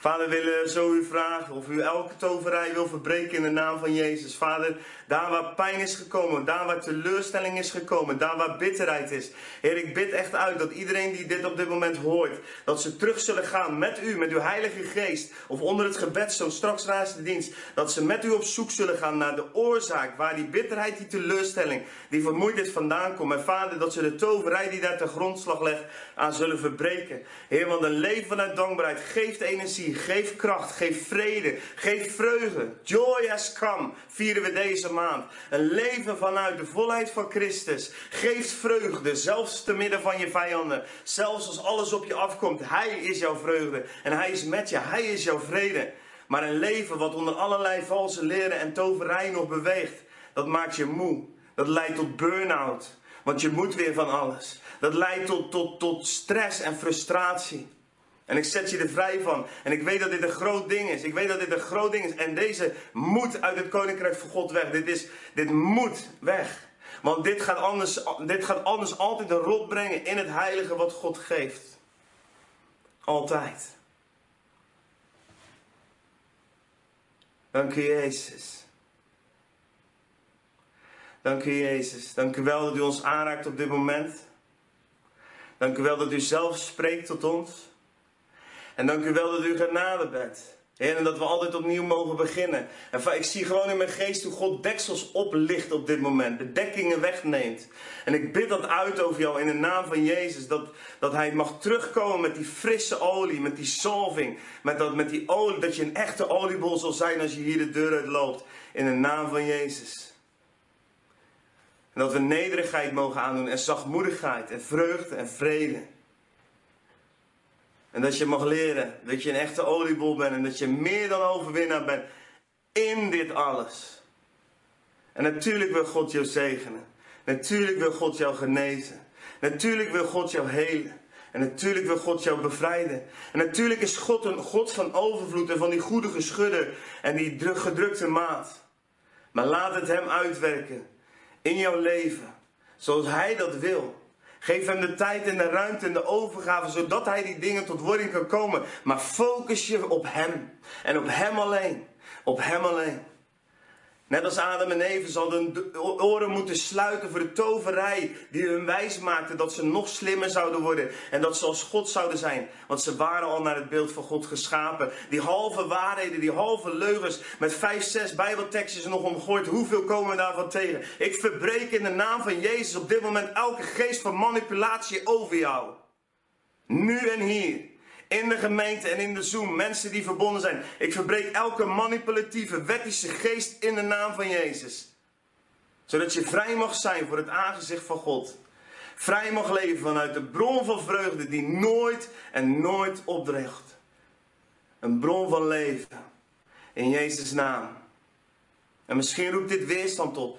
Vader, we willen zo u vragen of u elke toverij wil verbreken in de naam van Jezus. Vader, daar waar pijn is gekomen, daar waar teleurstelling is gekomen, daar waar bitterheid is. Heer, ik bid echt uit dat iedereen die dit op dit moment hoort, dat ze terug zullen gaan met u, met uw Heilige Geest, of onder het gebed zo straks naast de dienst, dat ze met u op zoek zullen gaan naar de oorzaak waar die bitterheid, die teleurstelling, die vermoeidheid vandaan komt. En Vader, dat ze de toverij die daar ten grondslag legt, aan zullen verbreken. Heer, want een leven vanuit dankbaarheid geeft energie geef kracht, geef vrede, geef vreugde. Joy has come, vieren we deze maand. Een leven vanuit de volheid van Christus. Geeft vreugde, zelfs te midden van je vijanden. Zelfs als alles op je afkomt. Hij is jouw vreugde en hij is met je, hij is jouw vrede. Maar een leven wat onder allerlei valse leren en toverij nog beweegt, dat maakt je moe. Dat leidt tot burn-out. Want je moet weer van alles. Dat leidt tot, tot, tot stress en frustratie. En ik zet je er vrij van. En ik weet dat dit een groot ding is. Ik weet dat dit een groot ding is. En deze moet uit het koninkrijk van God weg. Dit, is, dit moet weg. Want dit gaat, anders, dit gaat anders altijd een rot brengen in het heilige wat God geeft. Altijd. Dank u Jezus. Dank u Jezus. Dank u wel dat u ons aanraakt op dit moment. Dank u wel dat u zelf spreekt tot ons. En dank u wel dat u genade bent. En dat we altijd opnieuw mogen beginnen. En ik zie gewoon in mijn geest hoe God deksels oplicht op dit moment. De dekkingen wegneemt. En ik bid dat uit over jou in de naam van Jezus. Dat, dat Hij mag terugkomen met die frisse olie, met die salving. Met, dat, met die olie, dat je een echte oliebol zal zijn als je hier de deur uit loopt. In de naam van Jezus. En dat we nederigheid mogen aandoen en zachtmoedigheid en vreugde en vrede. En dat je mag leren dat je een echte oliebol bent en dat je meer dan overwinnaar bent in dit alles. En natuurlijk wil God jou zegenen. Natuurlijk wil God jou genezen. Natuurlijk wil God jou helen. En natuurlijk wil God jou bevrijden. En natuurlijk is God een God van overvloed en van die goede geschudden en die gedrukte maat. Maar laat het Hem uitwerken in jouw leven, zoals Hij dat wil. Geef hem de tijd en de ruimte en de overgave, zodat hij die dingen tot wording kan komen. Maar focus je op hem. En op hem alleen. Op hem alleen. Net als Adam en Eve hadden de oren moeten sluiten voor de toverij die hun wijs maakte dat ze nog slimmer zouden worden en dat ze als God zouden zijn. Want ze waren al naar het beeld van God geschapen. Die halve waarheden, die halve leugens met vijf, zes bijbeltekstjes nog omgooid. Hoeveel komen we daarvan tegen? Ik verbreek in de naam van Jezus op dit moment elke geest van manipulatie over jou. Nu en hier in de gemeente en in de Zoom, mensen die verbonden zijn. Ik verbreek elke manipulatieve, wettische geest in de naam van Jezus. Zodat je vrij mag zijn voor het aangezicht van God. Vrij mag leven vanuit de bron van vreugde die nooit en nooit opdreigt. Een bron van leven. In Jezus' naam. En misschien roept dit weerstand op.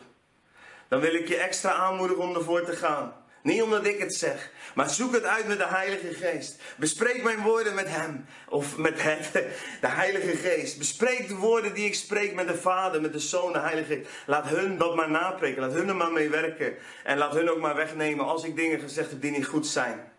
Dan wil ik je extra aanmoedigen om ervoor te gaan. Niet omdat ik het zeg, maar zoek het uit met de Heilige Geest. Bespreek mijn woorden met Hem, of met het, <laughs> de Heilige Geest. Bespreek de woorden die ik spreek met de Vader, met de Zoon, de Heilige Geest. Laat hun dat maar napreken, laat hun er maar mee werken. En laat hun ook maar wegnemen als ik dingen gezegd heb die niet goed zijn.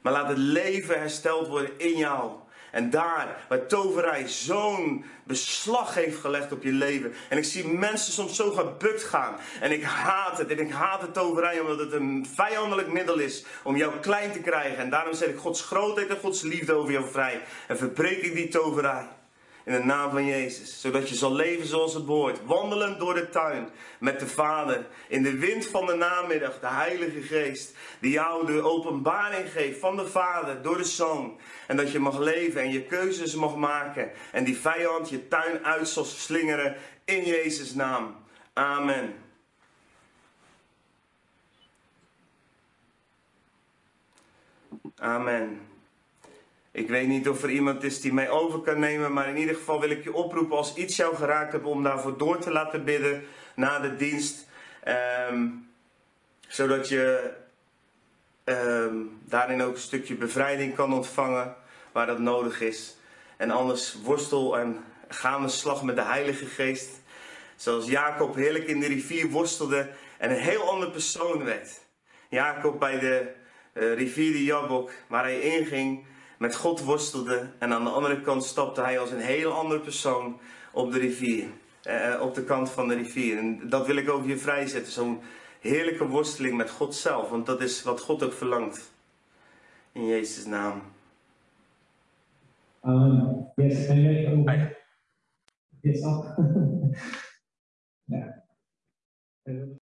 Maar laat het leven hersteld worden in jou. En daar, waar toverij zo'n beslag heeft gelegd op je leven. En ik zie mensen soms zo gebukt gaan. En ik haat het. En ik haat de toverij omdat het een vijandelijk middel is om jou klein te krijgen. En daarom zet ik Gods grootheid en Gods liefde over jou vrij. En verbreek ik die toverij. In de naam van Jezus. Zodat je zal leven zoals het behoort. Wandelend door de tuin met de Vader. In de wind van de namiddag. De Heilige Geest. Die jou de openbaring geeft van de Vader door de Zoon. En dat je mag leven en je keuzes mag maken. En die vijand je tuin uit zal slingeren. In Jezus' naam. Amen. Amen. Ik weet niet of er iemand is die mij over kan nemen, maar in ieder geval wil ik je oproepen als iets jou geraakt hebt om daarvoor door te laten bidden na de dienst. Ehm, zodat je ehm, daarin ook een stukje bevrijding kan ontvangen waar dat nodig is. En anders worstel en ga aan de slag met de Heilige Geest. Zoals Jacob heerlijk in de rivier worstelde en een heel ander persoon werd. Jacob bij de uh, rivier de Jabok, waar hij inging met God worstelde. En aan de andere kant stapte hij als een heel andere persoon op de rivier. Eh, op de kant van de rivier. En dat wil ik over je vrijzetten. Zo'n heerlijke worsteling met God zelf. Want dat is wat God ook verlangt. In Jezus' naam. Um, yes, make Yes, yeah. <laughs>